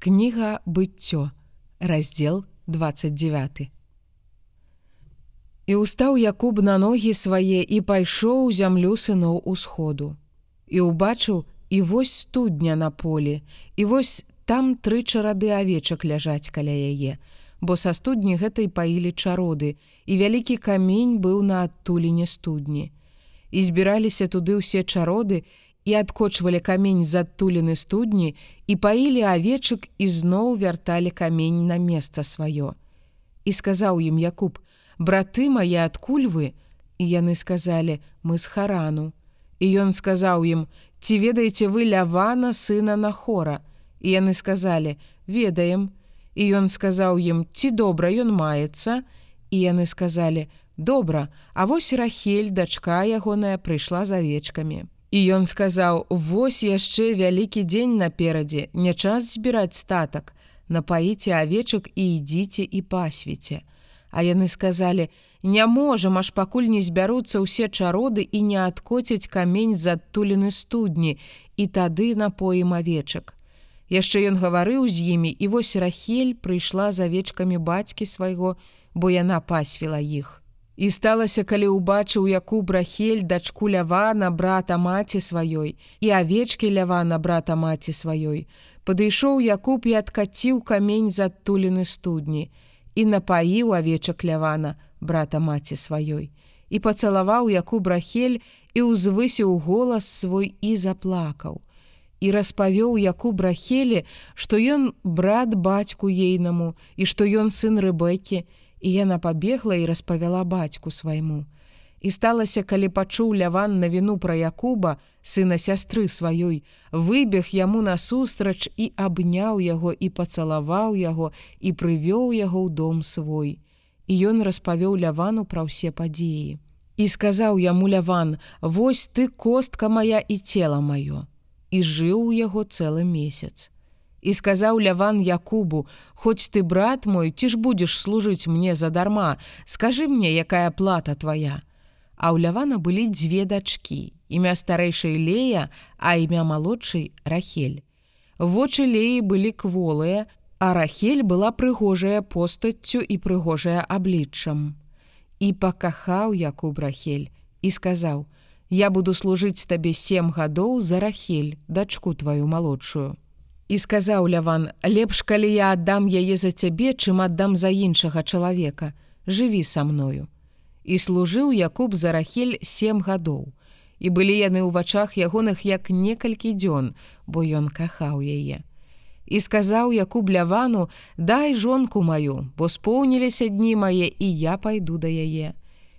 Кніга быццё, раздзел 29. І ўстаў Якуб на ногі свае і пайшоў у зямлю сыноў усходу. І ўбачыў і вось студня на полі, і вось там тры чарады авечак ляжаць каля яе, бо са студні гэтай паілі чароды, і вялікі камень быў на адтуліне студні. І збіраліся туды ўсе чароды і адкочвалі камень з адтуліны студні і паілі авечак і зноў вярталі камень на месца сваё. І сказаў ім Якуб: браты мае адкуль вы? І яны сказалі: мы з харану. І ён сказаў ім: ці ведаеце вы лявана сына на хора. І яны сказалі: ведаем, І ён сказаў ім: ці добра ён маецца, і яны сказалі: добра, А вось рахель, дачка ягоная прыйшла за вечкамі. І ён сказаў: Вось яшчэ вялікі дзень наперадзе, не час збіраць статак, напаіце авечак і ідзіце і пасвіце. А яны сказалі: Не можам, аж пакуль не збяруцца ўсе чароды і не адкоцяць камень з адтуліны студні, і тады напоім авечак. Яшчэ ён гаварыў з імі і вось рахель прыйшла за вечкамі бацькі свайго, бо яна пасвіла іх. І сталася, калі ўбачыў Якуб рахель дачку лявана брата маці сваёй і авечкі лявана брата маці сваёй. Падышоў Якуб і адкаціў камень з адтуліны студні і напаіў авечак лявана брата маці сваёй. І пацалаваў Якуб рахель і ўзвысіў голас свой і заплакаў і распавёў яку брахелі, што ён брат бацьку ейнаму і што ён сын рэбекі, і яна пабегла і распавяла бацьку свайму. І сталася, калі пачуў ляван на віну пра Якуба, сына сястры сваёй, выбег яму насустрач і абняў яго і пацалаваў яго і прывёў яго ў дом свой. І ён распавёў лявану пра ўсе падзеі. І сказаў яму ляван: « Вось ты костка моя і цела маё і жыў у яго цэлы месяц. І сказаў ляван Якубу: « Хоць ты брат мой, ці ж будзеш служыць мне задарма, скажы мне, якая плата твоя. А ў лявана былі дзве дачкі, імя старэйшай лея, а імя малодшай рахель. Вочы леі былі кволыя, а рахель была прыгожая постаццю і прыгожая абліччам. І пакахаў Якуб рахель і сказаў: « Я буду служыць табе сем гадоў за рахель, дачку твою малодшую. І сказаў Ляван: лепш, калі я аддам яе за цябе, чым аддам за іншага чалавека, жыві са мною. І служыў Якуб за рахель сем гадоў. І былі яны ў вачах ягоных як некалькі дзён, бо ён кахаў яе. І сказаў Якуб Лявану: дай жонку маю, бо споўніліся дні мае і я пайду да яе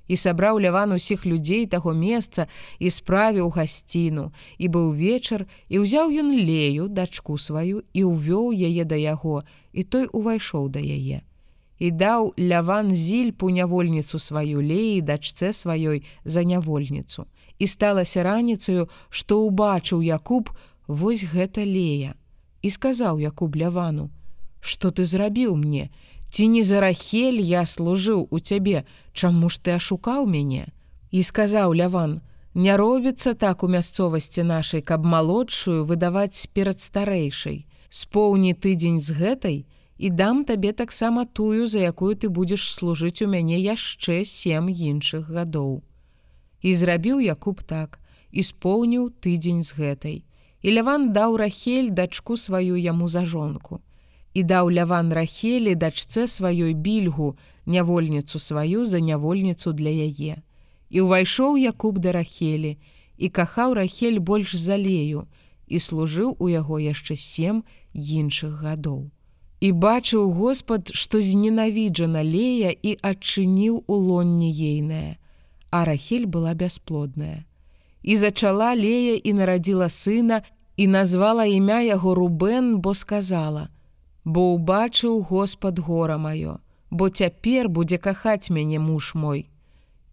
і сабраў ляван усіх людзей таго месца і справіў гасціну. І быў вечар і ўзяў ён лею дачку сваю і ўвёў яе да яго і той увайшоў да яе. І даў ляван зільпу нявольніцу сваю леі дачце сваёй за нявольніцу. І сталася раніцаю што ўбачыў Якуб вось гэта лея. І сказаў Якуб лявану что ты зрабіў мне Ці не за рахель я служыў у цябе, чаму ж ты ашукаў мяне? І сказаў Ляван: Не робіцца так у мясцовасці нашай, каб малодшую выдаваць перад старэйшай. Споўні тыдзень з гэтай і дам табе таксама тую, за якую ты будзеш служыць у мяне яшчэ сем іншых гадоў. І зрабіў Якуб так і споўніў тыдзень з гэтай. І Ляван даў рахель дачку сваю яму за жонку і даў ляван рахелі дачце сваёй більгу нявольніцу сваю за нявольніцу для яе. І ўвайшоў Якуб да рахелі і кахаў рахель больш залею і служыў у яго яшчэ сем іншых гадоў. І бачыў Господ, што зненавіджана лея і адчыніў у лонне ейнае, а рахель была бясплодная. І зачала лея і нарадзіла сына і назвала імя яго Рубен, бо сказала: « бо ўбачыў Господ гора маё, бо цяпер будзе кахаць мяне муж мой.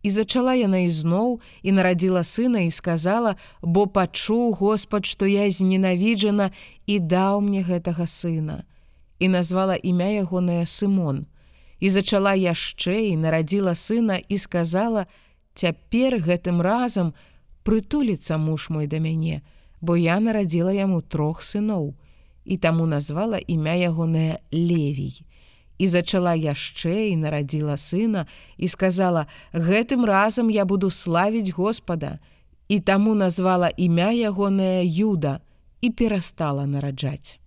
І зачала яна ізноў і нарадзіла сына і сказала, бо пачуў Господ, што я зненавіджана і даў мне гэтага сына. І назвала імя ягонае Сымон. І зачала яшчэ і нарадзіла сына і сказала: « Цяпер гэтым разам прытуліцца муж мой да мяне, бо я нарадзіла яму трох сыноў і таму назвала імя ягонае левій. І зачала яшчэ і нарадзіла сына і сказала: гэтым разам я буду славіць Господа, і таму назвала імя ягонае Юда і перастала нараджаць.